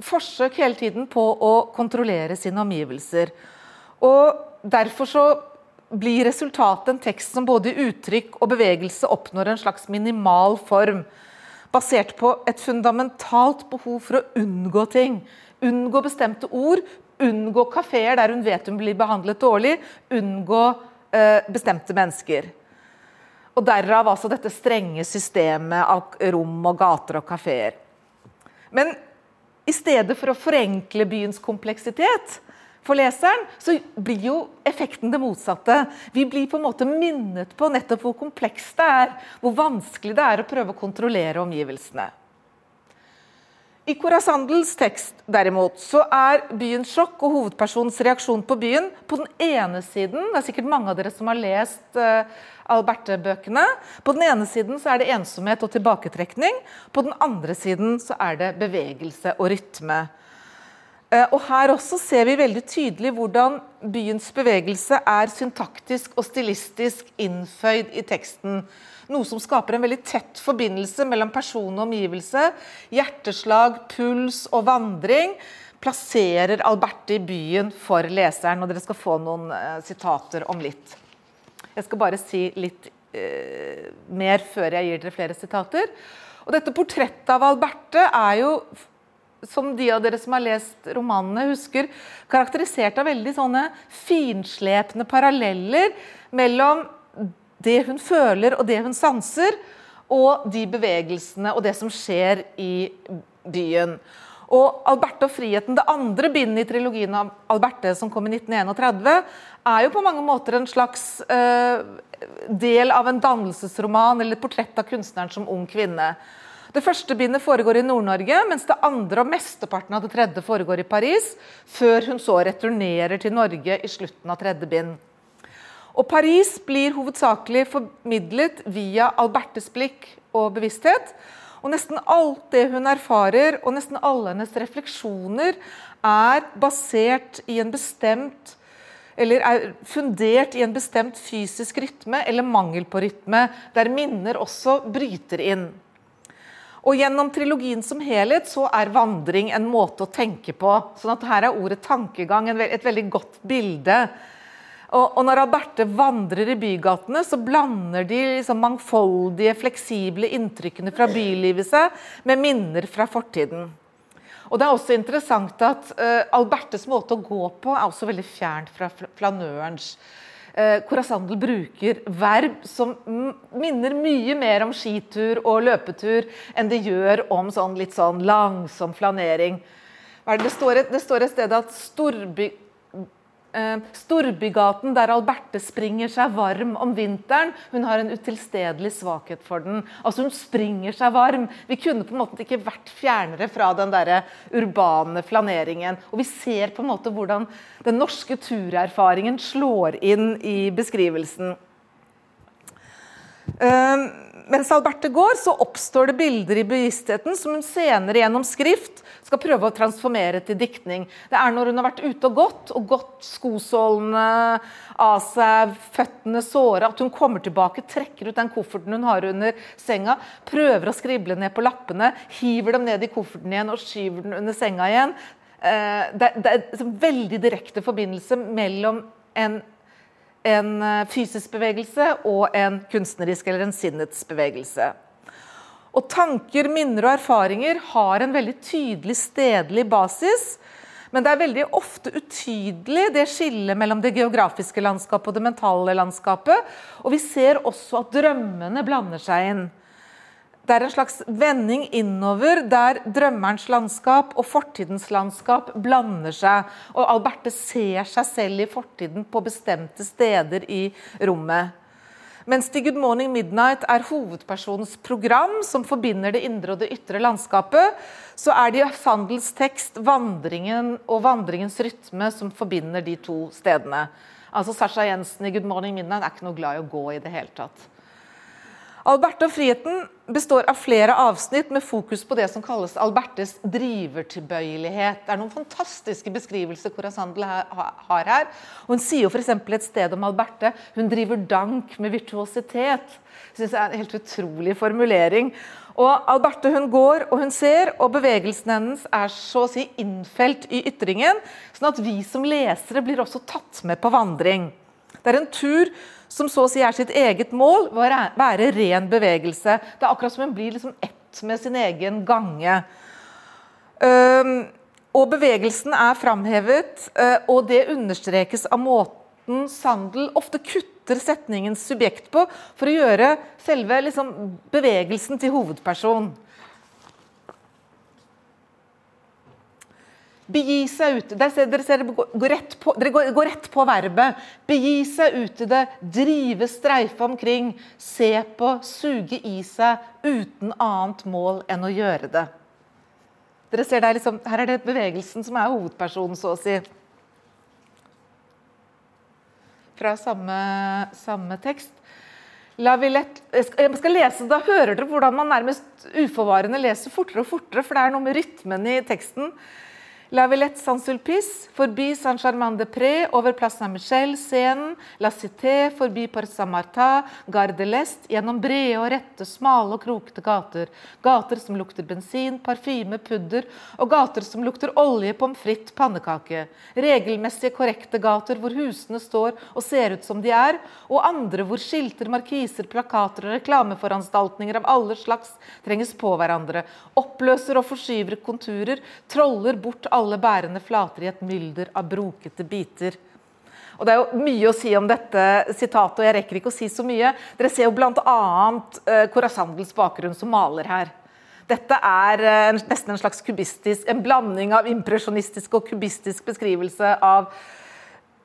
Speaker 2: forsøk hele tiden på å kontrollere sine omgivelser. Og derfor så blir resultatet en tekst som både i uttrykk og bevegelse oppnår en slags minimal form, basert på et fundamentalt behov for å unngå ting. Unngå bestemte ord, unngå kafeer der hun vet hun blir behandlet dårlig, unngå eh, bestemte mennesker. Og Derav altså dette strenge systemet av rom og gater og kafeer. Men i stedet for å forenkle byens kompleksitet for leseren, så blir jo effekten det motsatte. Vi blir på en måte minnet på nettopp hvor komplekst det er, hvor vanskelig det er å prøve å kontrollere omgivelsene. I Corazandels tekst derimot, så er byens sjokk og hovedpersonens reaksjon på byen på den ene siden Det er sikkert mange av dere som har lest uh, Alberte-bøkene. På den ene siden så er det ensomhet og tilbaketrekning. På den andre siden så er det bevegelse og rytme. Uh, og Her også ser vi veldig tydelig hvordan byens bevegelse er syntaktisk og stilistisk innføyd i teksten. Noe som skaper en veldig tett forbindelse mellom person og omgivelse. Hjerteslag, puls og vandring plasserer Alberte i byen for leseren. og Dere skal få noen uh, sitater om litt. Jeg skal bare si litt uh, mer før jeg gir dere flere sitater. Og dette Portrettet av Alberte er jo som de av dere som har lest romanene, husker, karakterisert av veldig sånne finslepne paralleller mellom det hun føler og det hun sanser, og de bevegelsene og det som skjer i byen. Og Alberte og friheten, det andre bindet i trilogien av Alberte, som kom i 1931, er jo på mange måter en slags uh, del av en dannelsesroman eller et portrett av kunstneren som ung kvinne. Det første bindet foregår i Nord-Norge, mens det andre og mesteparten av det tredje foregår i Paris, før hun så returnerer til Norge i slutten av tredje bind. Og Paris blir hovedsakelig formidlet via Albertes blikk og bevissthet. Og nesten alt det hun erfarer, og nesten alle hennes refleksjoner, er basert i en bestemt eller er fundert i en bestemt fysisk rytme eller mangel på rytme, der minner også bryter inn. Og Gjennom trilogien som helhet så er vandring en måte å tenke på. sånn at Her er ordet tankegang et veldig godt bilde og, når Alberte vandrer i bygatene, så blander de liksom mangfoldige, fleksible inntrykkene fra bylivet seg med minner fra fortiden. Og Det er også interessant at uh, Albertes måte å gå på er også veldig fjernt fra flanørens. Uh, Corazandel bruker verb som minner mye mer om skitur og løpetur enn det gjør om sånn litt sånn langsom flanering. Det står, et, det står et sted at storby, Eh, Storbygaten der Alberte springer seg varm om vinteren. Hun har en utilstedelig svakhet for den. Altså Hun springer seg varm. Vi kunne på en måte ikke vært fjernere fra den der urbane flaneringen. Og vi ser på en måte hvordan den norske turerfaringen slår inn i beskrivelsen. Uh, mens Alberte går, så oppstår det bilder i bevisstheten som hun senere gjennom skrift skal prøve å transformere til diktning. Det er når hun har vært ute og gått, og gått skosålene av seg, føttene såre, at hun kommer tilbake, trekker ut den kofferten hun har under senga, prøver å skrible ned på lappene, hiver dem ned i kofferten igjen og skyver den under senga igjen. Eh, det, det er en veldig direkte forbindelse mellom en en eh, fysisk bevegelse og en kunstnerisk eller en sinnets bevegelse. Og tanker, minner og erfaringer har en veldig tydelig stedlig basis. Men det er veldig ofte utydelig, det skillet mellom det geografiske landskapet og det mentale landskapet. Og vi ser også at drømmene blander seg inn. Det er en slags vending innover der drømmerens landskap og fortidens landskap blander seg. Og Alberte ser seg selv i fortiden på bestemte steder i rommet. Mens The Good Morning Midnight er hovedpersonens program som forbinder det indre og det ytre landskapet, så er det Fandels tekst vandringen og vandringens rytme som forbinder de to stedene. Altså Sasha Jensen i Good Morning Midnight er ikke noe glad i å gå i det hele tatt. Alberte og friheten består av flere avsnitt med fokus på det som kalles Albertes drivertilbøyelighet. Det er noen fantastiske beskrivelser Corazandel har her. Hun sier jo f.eks. et sted om Alberte hun driver dank med virtuositet. Synes det er en helt utrolig formulering. Og Alberte hun går og hun ser, og bevegelsen hennes er så å si innfelt i ytringen, sånn at vi som lesere blir også tatt med på vandring. Det er en tur som så å si er sitt eget mål, være ren bevegelse. Det er akkurat som en blir liksom ett med sin egen gange. Og bevegelsen er framhevet, uh, og det understrekes av måten Sandel ofte kutter setningens subjekt på for å gjøre selve liksom, bevegelsen til hovedperson. Begi seg ut ser, dere, ser, går på, dere går, går, rett på verbet. Begi seg ut i det, drive, streife omkring, se på, suge i seg, uten annet mål enn å gjøre det. Dere ser der liksom, Her er det bevegelsen som er hovedpersonen, så å si. Fra samme, samme tekst. Lett, jeg skal lese, Da hører dere hvordan man nærmest uforvarende leser fortere og fortere, for det er noe med rytmen i teksten. La Villette Saint-Sulpice, forbi Saint-Germain-de-Pré, over Place Saint-Michel, scenen, La Cité, forbi Port Saint-Martin, Gare de l'Est, gjennom brede og rette, smale og krokete gater. Gater som lukter bensin, parfyme, pudder, og gater som lukter olje, pommes frites, pannekake. Regelmessige, korrekte gater hvor husene står og ser ut som de er, og andre hvor skilter, markiser, plakater og reklameforanstaltninger av alle slags trenges på hverandre. Oppløser og forskyver konturer, troller bort alle alle bærende flater i et mylder av brokete biter. Og Det er jo mye å si om dette sitatet, og jeg rekker ikke å si så mye. Dere ser jo bl.a. Uh, Corazandels bakgrunn som maler her. Dette er uh, nesten en slags kubistisk, en blanding av impresjonistisk og kubistisk beskrivelse av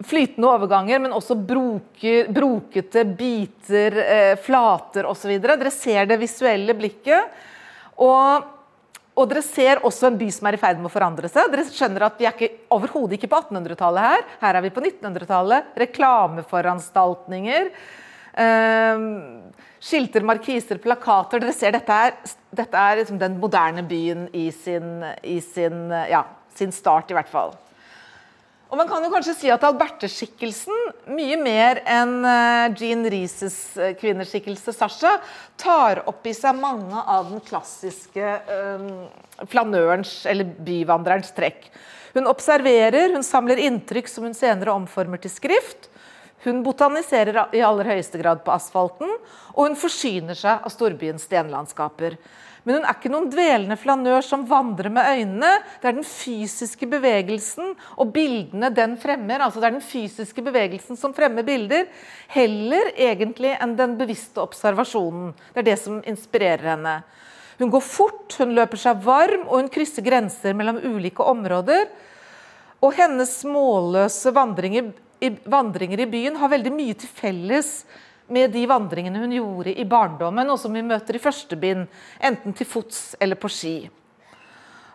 Speaker 2: flytende overganger, men også broker, brokete biter, eh, flater osv. Dere ser det visuelle blikket. Og og dere ser også en by som er i ferd med å forandre seg. Dere skjønner at Vi er ikke, overhodet ikke på 1800-tallet her. Her er vi på 1900-tallet. Reklameforanstaltninger. Eh, skilter, markiser, plakater. Dere ser Dette er, dette er liksom den moderne byen i sin, i sin, ja, sin start, i hvert fall. Og man kan jo kanskje si at Alberte-skikkelsen, mye mer enn eh, Jean Rieses eh, kvinneskikkelse Sasha, tar opp i seg mange av den klassiske um, flanørens eller byvandrerens trekk. Hun observerer, hun samler inntrykk som hun senere omformer til skrift. Hun botaniserer i aller høyeste grad på asfalten, og hun forsyner seg av storbyens stenlandskaper. Men hun er ikke noen dvelende flanør som vandrer med øynene. Det er den fysiske bevegelsen og bildene den fremmer. altså Det er den fysiske bevegelsen som fremmer bilder, heller egentlig enn den bevisste observasjonen. Det er det som inspirerer henne. Hun går fort, hun løper seg varm, og hun krysser grenser mellom ulike områder. Og hennes målløse vandringer, vandringer i byen har veldig mye til felles med de vandringene hun gjorde i barndommen, og som vi møter i første bind, enten til fots eller på ski.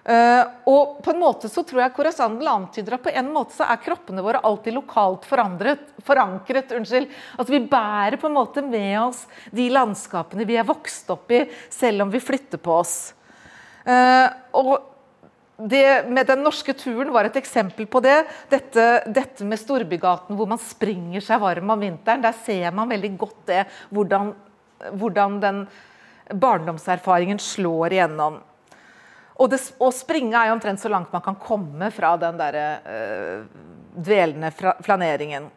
Speaker 2: Uh, og på en måte så tror jeg Corazandel antyder at på en måte så er kroppene våre alltid lokalt forankret. unnskyld, At vi bærer på en måte med oss de landskapene vi er vokst opp i, selv om vi flytter på oss. Uh, og det med den norske turen var et eksempel på det. Dette, dette, med Storbygaten hvor man springer seg varm om vinteren. Der ser man veldig godt det, hvordan, hvordan den barndomserfaringen slår igjennom. Og det, å springe er jo omtrent så langt man kan komme fra den der øh, dvelende flaneringen.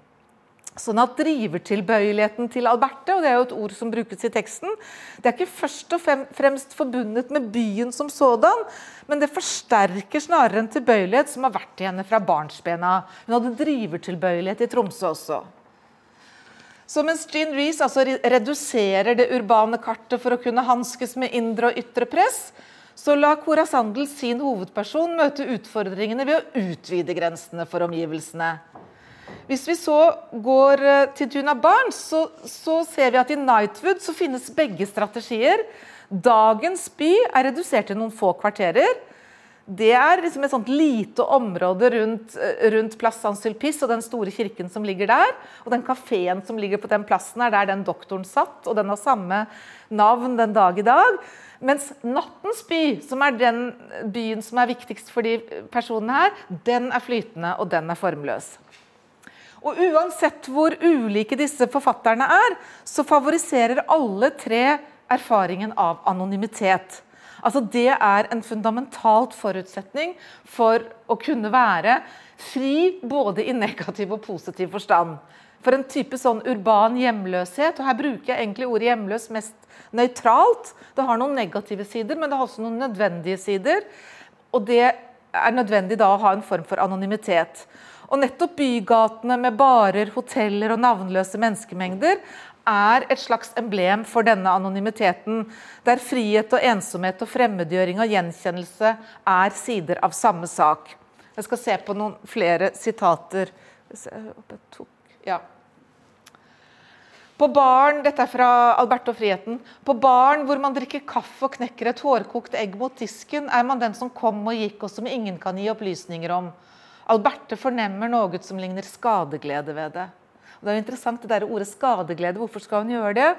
Speaker 2: Sånn at Drivertilbøyeligheten til Alberte, og det er jo et ord som brukes i teksten, det er ikke først og fremst forbundet med byen som sådan, men det forsterker snarere en tilbøyelighet som har vært i henne fra barnsbena. Hun hadde drivertilbøyelighet i Tromsø også. Så mens Jean Reece altså reduserer det urbane kartet for å kunne hanskes med indre og ytre press, så la Cora Sandel sin hovedperson møte utfordringene ved å utvide grensene for omgivelsene. Hvis vi så går eh, til Duna Barnes, så, så, ser vi at i Nightwood så finnes begge strategier. Dagens by er redusert til noen få kvarterer. Det er liksom et sånt lite område rundt, eh, rundt Plass Saint-Sulpice og den store kirken som ligger der. Og den kafeen som ligger på den plassen, er der den doktoren satt, og den har samme navn den dag i dag. Mens Nattens by, som er den byen som er viktigst for de personene her, den er flytende, og den er formløs. Og uansett hvor ulike disse forfatterne er, så favoriserer alle tre erfaringen av anonymitet. Altså Det er en fundamentalt forutsetning for å kunne være fri både i negativ og positiv forstand. For en type sånn urban hjemløshet, og her bruker jeg egentlig ordet hjemløs mest nøytralt. Det har noen negative sider, men det har også noen nødvendige sider. Og det er nødvendig da å ha en form for anonymitet. Og nettopp bygatene med barer, hoteller og navnløse menneskemengder er et slags emblem for denne anonymiteten, der frihet og ensomhet og fremmedgjøring og gjenkjennelse er sider av samme sak. Jeg skal se på noen flere sitater. Ja. På baren, Dette er fra Alberto Friheten. På baren hvor man drikker kaffe og knekker et hårkokt egg mot disken, er man den som kom og gikk, og som ingen kan gi opplysninger om. Alberte fornemmer noe som ligner skadeglede ved det. Og det er jo interessant det der ordet skadeglede. Hvorfor skal hun gjøre det?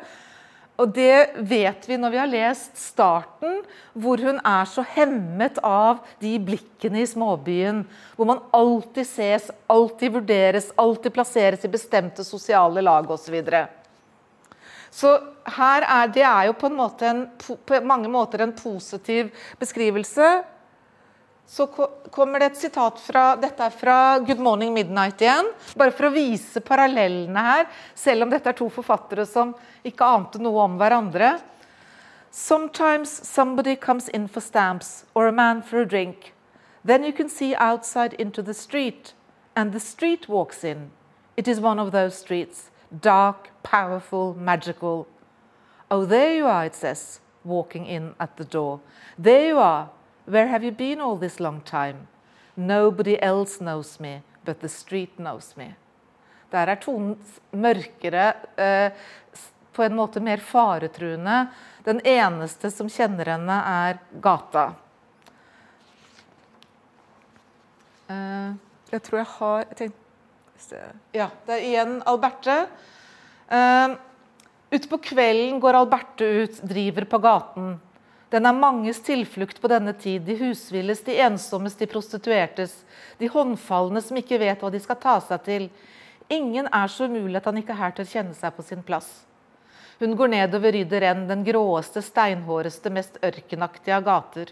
Speaker 2: Og det vet vi når vi har lest starten, hvor hun er så hemmet av de blikkene i småbyen. Hvor man alltid ses, alltid vurderes, alltid plasseres i bestemte sosiale lag osv. Så, videre. så her er, det er jo på, en måte en, på mange måter en positiv beskrivelse så kommer det et sitat fra Dette er fra Good Morning Midnight igjen. Bare for å vise parallellene her, selv om dette er to forfattere som ikke ante noe om hverandre. Sometimes somebody comes in for stamps or a man for a drink. Then you can see outside into the street, and the street walks in. It is one of those streets, dark, powerful, magical. Oh, there you are, it says, walking in at the door. There you are, Where have you been all this long time? Nobody else knows me, but the street knows me. Der er tonen mørkere, eh, på en måte mer faretruende. Den eneste som kjenner henne, er gata. Eh, jeg tror jeg har jeg Ja, det er igjen Alberte. Eh, Utpå kvelden går Alberte ut, driver på gaten. Den er manges tilflukt på denne tid, de husvilles, de ensommes, de prostituertes, de håndfalne som ikke vet hva de skal ta seg til. Ingen er så umulig at han ikke er her å kjenne seg på sin plass. Hun går nedover Rydder Renn, den gråeste, steinhåreste, mest ørkenaktige av gater.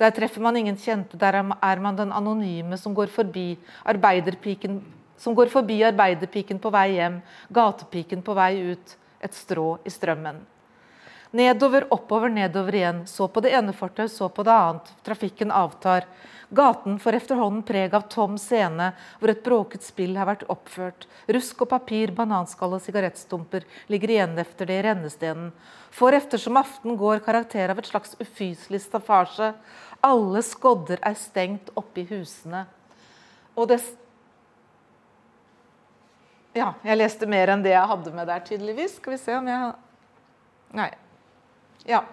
Speaker 2: Der treffer man ingen kjente, der er man den anonyme som går forbi arbeiderpiken, som går forbi arbeiderpiken på vei hjem, gatepiken på vei ut, et strå i strømmen. Nedover, oppover, nedover igjen. Så på det ene fortau, så på det annet. Trafikken avtar. Gaten får efterhånden preg av tom scene, hvor et bråket spill har vært oppført. Rusk og papir, bananskall og sigarettstumper ligger igjen efter det i rennestenen. Får eftersom aften går karakter av et slags ufyselig staffasje. Alle skodder er stengt oppe i husene. Og det Ja, jeg leste mer enn det jeg hadde med der, tydeligvis. Skal vi se om jeg Nei. Ja.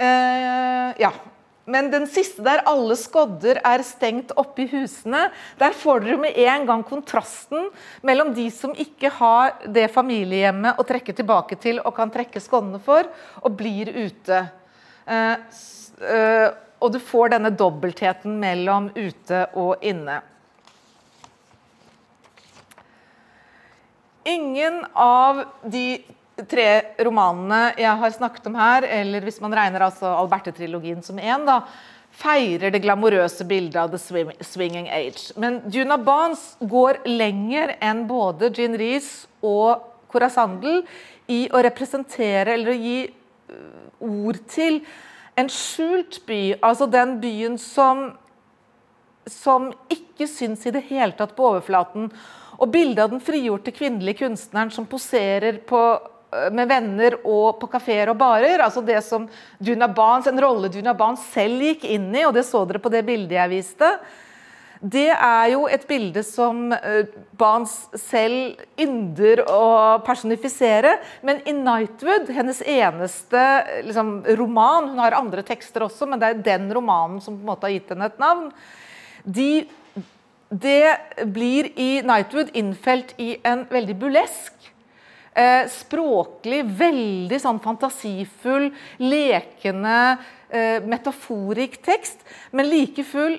Speaker 2: Uh, ja. Men den siste der, alle skodder er stengt oppe i husene, der får dere med en gang kontrasten mellom de som ikke har det familiehjemmet å trekke tilbake til og kan trekke skoddene for, og blir ute. Uh, uh, og du får denne dobbeltheten mellom ute og inne. Ingen av de tre romanene jeg har snakket om her, eller hvis man regner altså Alberte-trilogien som én, da, feirer det glamorøse bildet av the swinging age. Men Juna Barnes går lenger enn både Jean Reece og Corazandel i å representere eller å gi øh, ord til en skjult by, altså den byen som, som ikke syns i det hele tatt på overflaten. Og bildet av den frigjorte kvinnelige kunstneren som poserer på med venner og på kafeer og barer. altså det som Duna Barnes, En rolle Duna Barnes selv gikk inn i, og det så dere på det bildet jeg viste. det er jo et bilde som Bans Barnes selv ynder å personifisere. Men i 'Nightwood', hennes eneste liksom, roman Hun har andre tekster også, men det er den romanen som på en måte har gitt henne et navn. De, det blir i 'Nightwood' innfelt i en veldig bulesk Eh, språklig veldig sånn fantasifull, lekende, eh, metaforik tekst, men like full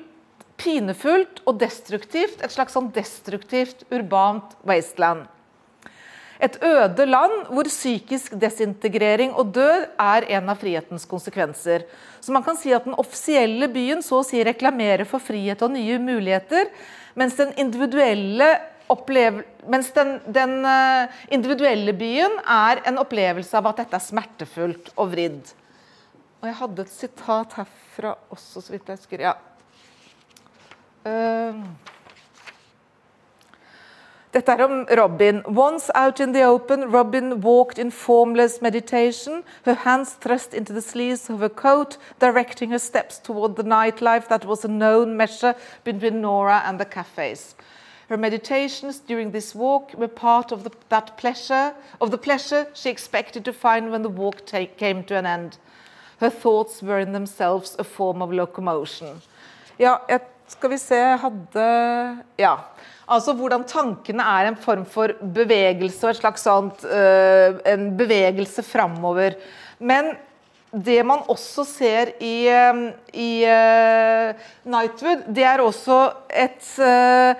Speaker 2: pinefullt og destruktivt. Et slags sånn destruktivt urbant wasteland. Et øde land hvor psykisk desintegrering og død er en av frihetens konsekvenser. Så man kan si at den offisielle byen så å si reklamerer for frihet og nye muligheter, mens den individuelle, mens den, den eh, individuelle byen er en opplevelse av at dette er smertefullt og vridd. Og jeg hadde et sitat herfra også, så vidt jeg husker. Ja. Uh, dette er om Robin. Once out in the open, Robin walked in formless meditation, her hands thrust into the sleeves of her coat, directing her steps toward the nightlife that was a known measure between Nora and the cafes. Her meditations during this walk were part of the, that pleasure, of the pleasure she expected to find when the walk take, came to an end. Her thoughts were in themselves a form of locomotion. Ja, skal vi se Hadde Ja. Altså hvordan tankene er en form for bevegelse og et slags sånt uh, En bevegelse framover. Men det man også ser i, i uh, Nightwood, det er også et, uh,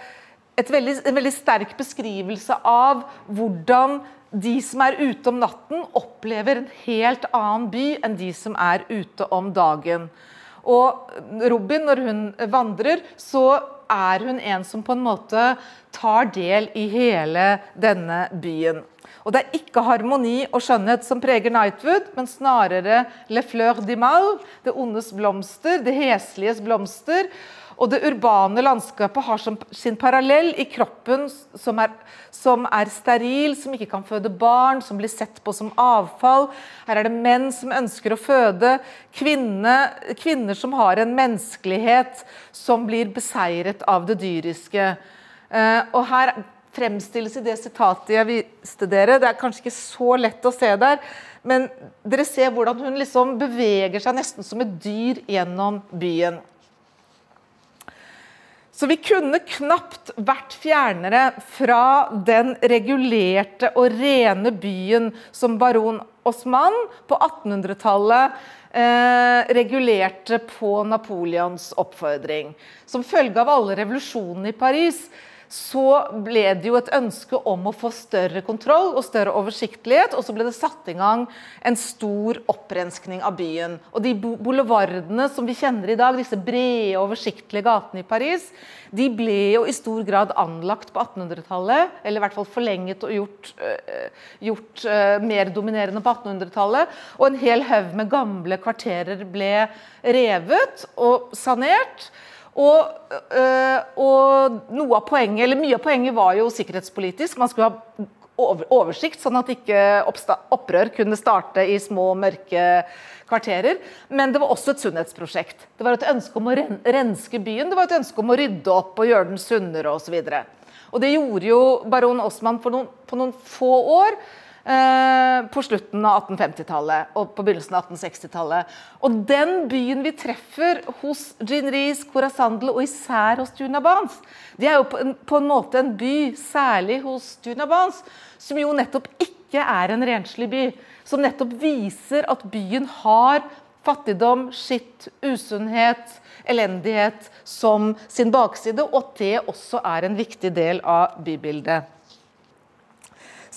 Speaker 2: veldig, en veldig sterk beskrivelse av hvordan de som er ute om natten, opplever en helt annen by enn de som er ute om dagen. Og Robin, når hun vandrer, så er hun en som på en måte tar del i hele denne byen. Og Det er ikke harmoni og skjønnhet som preger Nightwood, men snarere Le Fleur du Mal, det ondes blomster, det hesliges blomster. Og det urbane landskapet har som sin parallell i kroppen som er, som er, steril, som ikke kan føde barn, som blir sett på som avfall. Her er det menn som ønsker å føde. Kvinne, kvinner som har en menneskelighet som blir beseiret av det dyriske. Eh, og her fremstilles i det sitatet jeg viste dere. Det er kanskje ikke så lett å se der, men dere ser hvordan hun liksom beveger seg nesten som et dyr gjennom byen. Så vi kunne knapt vært fjernere fra den regulerte og rene byen som baron Osman på 1800-tallet eh, regulerte på Napoleons oppfordring. Som følge av alle revolusjonene i Paris så ble det jo et ønske om å få større kontroll og større oversiktlighet, og så ble det satt i gang en stor opprenskning av byen. Og de boulevardene som vi kjenner i dag, disse brede, oversiktlige gatene i Paris, de ble jo i stor grad anlagt på 1800-tallet, eller i hvert fall forlenget og gjort, øh, gjort øh, mer dominerende på 1800-tallet. Og en hel haug med gamle kvarterer ble revet og sanert. Og, øh, og, noe av poenget, eller mye av poenget var jo sikkerhetspolitisk. Man skulle ha oversikt, sånn at ikke opprør kunne starte i små, mørke kvarterer. Men det var også et sunnhetsprosjekt. Det var et ønske om å renske byen, det var et ønske om å rydde opp og gjøre den sunnere osv. Og, så og det gjorde jo baron Osman noen, på noen få år. Eh, på slutten av 1850-tallet og på begynnelsen av 1860-tallet. Og den byen vi treffer hos Jean Rees, Corazandel og især hos Junabans, det er jo på en, på en måte en by, særlig hos Junabans, som jo nettopp ikke er en renslig by. Som nettopp viser at byen har fattigdom, skitt, usunnhet, elendighet som sin bakside, og at det også er en viktig del av bybildet.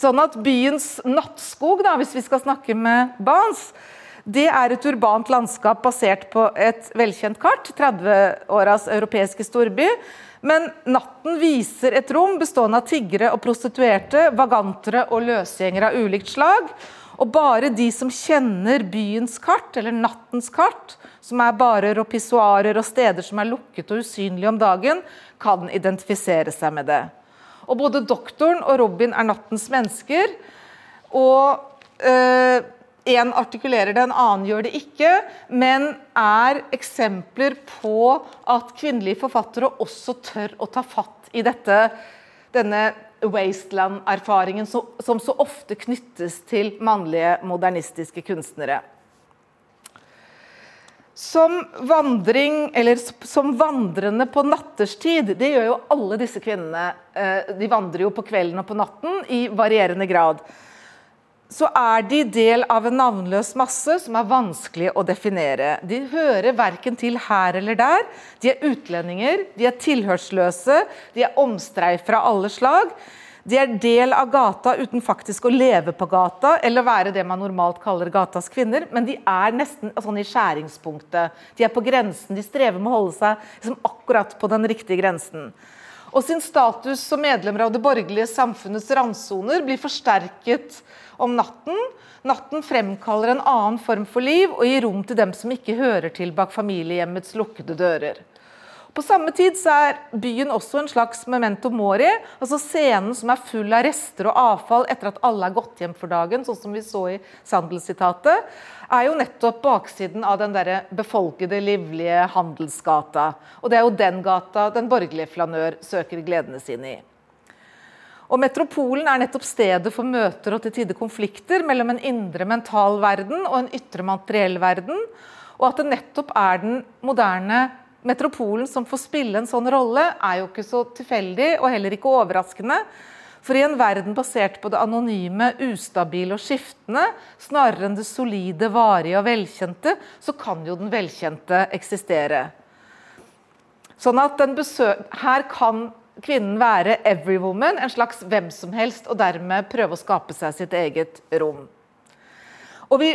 Speaker 2: Sånn at byens nattskog, da, hvis vi skal snakke med Bans, det er et urbant landskap basert på et velkjent kart, 30-åras europeiske storby. Men natten viser et rom bestående av tiggere og prostituerte, vagantere og løsgjengere av ulikt slag. Og bare de som kjenner byens kart, eller nattens kart, som er barer og pissoarer og steder som er lukket og usynlige om dagen, kan identifisere seg med det. Og både doktoren og Robin er nattens mennesker. Og øh, en artikulerer det, en annen gjør det ikke, men er eksempler på at kvinnelige forfattere også tør å ta fatt i dette, denne wasteland-erfaringen som, som så ofte knyttes til mannlige modernistiske kunstnere. Som vandring, som vandrende på natterstid, det gjør jo alle disse kvinnene. Eh, de vandrer jo på kvelden og på natten i varierende grad så er de del av en navnløs masse som er vanskelig å definere. De hører verken til her eller der. De er utlendinger, de er tilhørsløse, de er omstreif fra alle slag. De er del av gata uten faktisk å leve på gata eller være det man normalt kaller gatas kvinner, men de er nesten sånn i skjæringspunktet. De er på grensen, de strever med å holde seg liksom akkurat på den riktige grensen. Og sin status som medlemmer av det borgerlige samfunnets randsoner blir forsterket om natten. Natten fremkaller en annen form for liv og gir rom til dem som ikke hører til bak familiehjemmets lukkede dører. På samme tid så er byen også en slags memento mori, altså scenen som er full av rester og avfall etter at alle er gått hjem for dagen, sånn som vi så i Sandel-sitatet, er jo nettopp baksiden av den der befolkede, livlige handelsgata. Og det er jo den gata den borgerlige flanør søker gledene sine i. Og Metropolen er nettopp stedet for møter og til tider konflikter mellom en indre mental verden og en ytre materiell verden. Og at det nettopp er den moderne metropolen som får spille en sånn rolle, er jo ikke så tilfeldig og heller ikke overraskende. For i en verden basert på det anonyme, ustabile og skiftende, snarere enn det solide, varige og velkjente, så kan jo den velkjente eksistere. Sånn at Her kan kvinnen være every woman, en slags hvem som helst, og dermed prøve å skape seg sitt eget rom. Og vi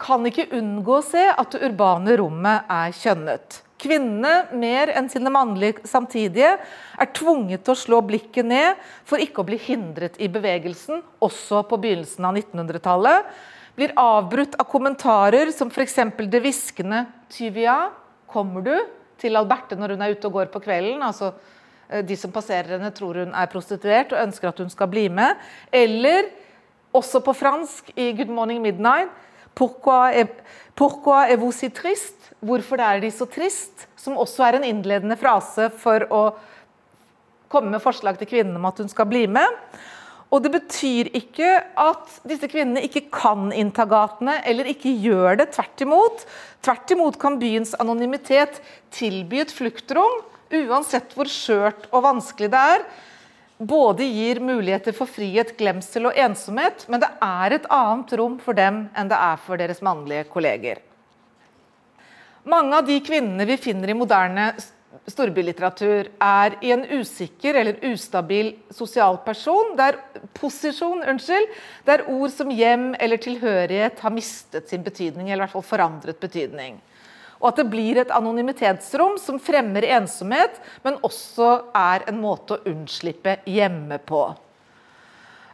Speaker 2: kan ikke unngå å se at det urbane rommet er kjønnet. Kvinnene, mer enn sine mannlige samtidige, er tvunget til å slå blikket ned for ikke å bli hindret i bevegelsen, også på begynnelsen av 1900-tallet. Blir avbrutt av kommentarer som f.eks. det hviskende 'Tyvia, kommer du?' til Alberte når hun er ute og går på kvelden. altså Eh, de som passerer henne, tror hun er prostituert og ønsker at hun skal bli med. Eller også på fransk i 'Good Morning Midnight' Pourquoi, pourquoi est vous si triste? Hvorfor er de så trist? Som også er en innledende frase for å komme med forslag til kvinnen om at hun skal bli med. Og det betyr ikke at disse kvinnene ikke kan innta gatene, eller ikke gjør det. Tvert imot. Tvert imot kan byens anonymitet tilby et fluktrom uansett hvor skjørt og vanskelig det er, både gir muligheter for frihet, glemsel og ensomhet, men det er et annet rom for dem enn det er for deres mannlige kolleger. Mange av de kvinnene vi finner i moderne storbylitteratur, er i en usikker eller ustabil sosial person, der posisjon, unnskyld, der ord som hjem eller tilhørighet har mistet sin betydning, eller i hvert fall forandret betydning. Og at det blir et anonymitetsrom som fremmer ensomhet, men også er en måte å unnslippe hjemme på.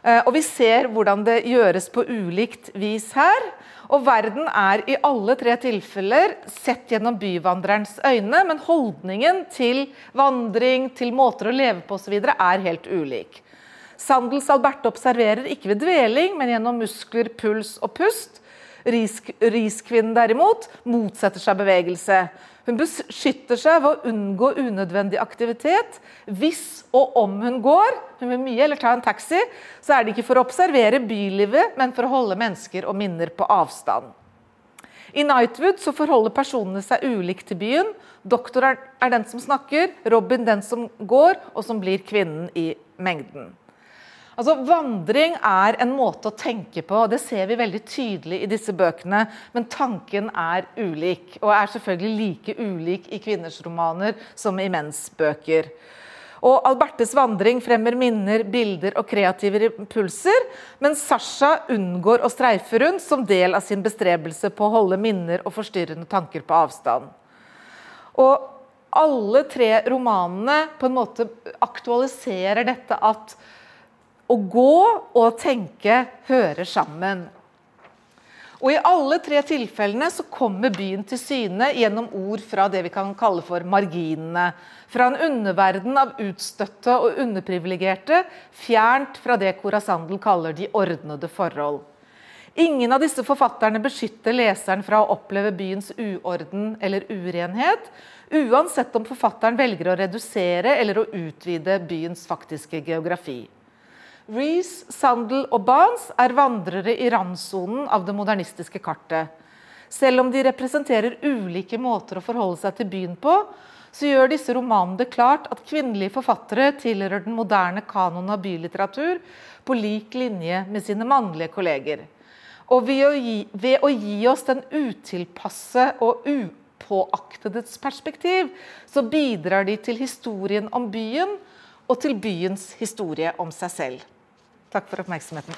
Speaker 2: Eh, og Vi ser hvordan det gjøres på ulikt vis her. Og verden er i alle tre tilfeller sett gjennom byvandrerens øyne, men holdningen til vandring, til måter å leve på osv. er helt ulik. Sandels Alberte observerer ikke ved dveling, men gjennom muskler, puls og pust. Riskvinnen derimot motsetter seg bevegelse. Hun beskytter seg ved å unngå unødvendig aktivitet. Hvis og om hun går, hun vil mye eller ta en taxi, så er det ikke for å observere bylivet, men for å holde mennesker og minner på avstand. I Nightwood så forholder personene seg ulikt til byen. Doktor er den som snakker, Robin den som går, og som blir kvinnen i mengden. Altså, Vandring er en måte å tenke på, og det ser vi veldig tydelig i disse bøkene. Men tanken er ulik, og er selvfølgelig like ulik i kvinners romaner som i menns bøker. Og Albertes vandring fremmer minner, bilder og kreative impulser, mens Sasha unngår å streife rundt som del av sin bestrebelse på å holde minner og forstyrrende tanker på avstand. Og alle tre romanene på en måte aktualiserer dette at å gå og tenke hører sammen. Og I alle tre tilfellene så kommer byen til syne gjennom ord fra det vi kan kalle for marginene. Fra en underverden av utstøtte og underprivilegerte, fjernt fra det Corazandel kaller de ordnede forhold. Ingen av disse forfatterne beskytter leseren fra å oppleve byens uorden eller urenhet, uansett om forfatteren velger å redusere eller å utvide byens faktiske geografi. Reece, Sandel og Barnes er vandrere i randsonen av det modernistiske kartet. Selv om de representerer ulike måter å forholde seg til byen på, så gjør disse romanene det klart at kvinnelige forfattere tilhører den moderne kanoen av bylitteratur på lik linje med sine mannlige kolleger. Og ved å gi, ved å gi oss den utilpasse og upåaktedes perspektiv, så bidrar de til historien om byen og til byens historie om seg selv. Takk for oppmerksomheten.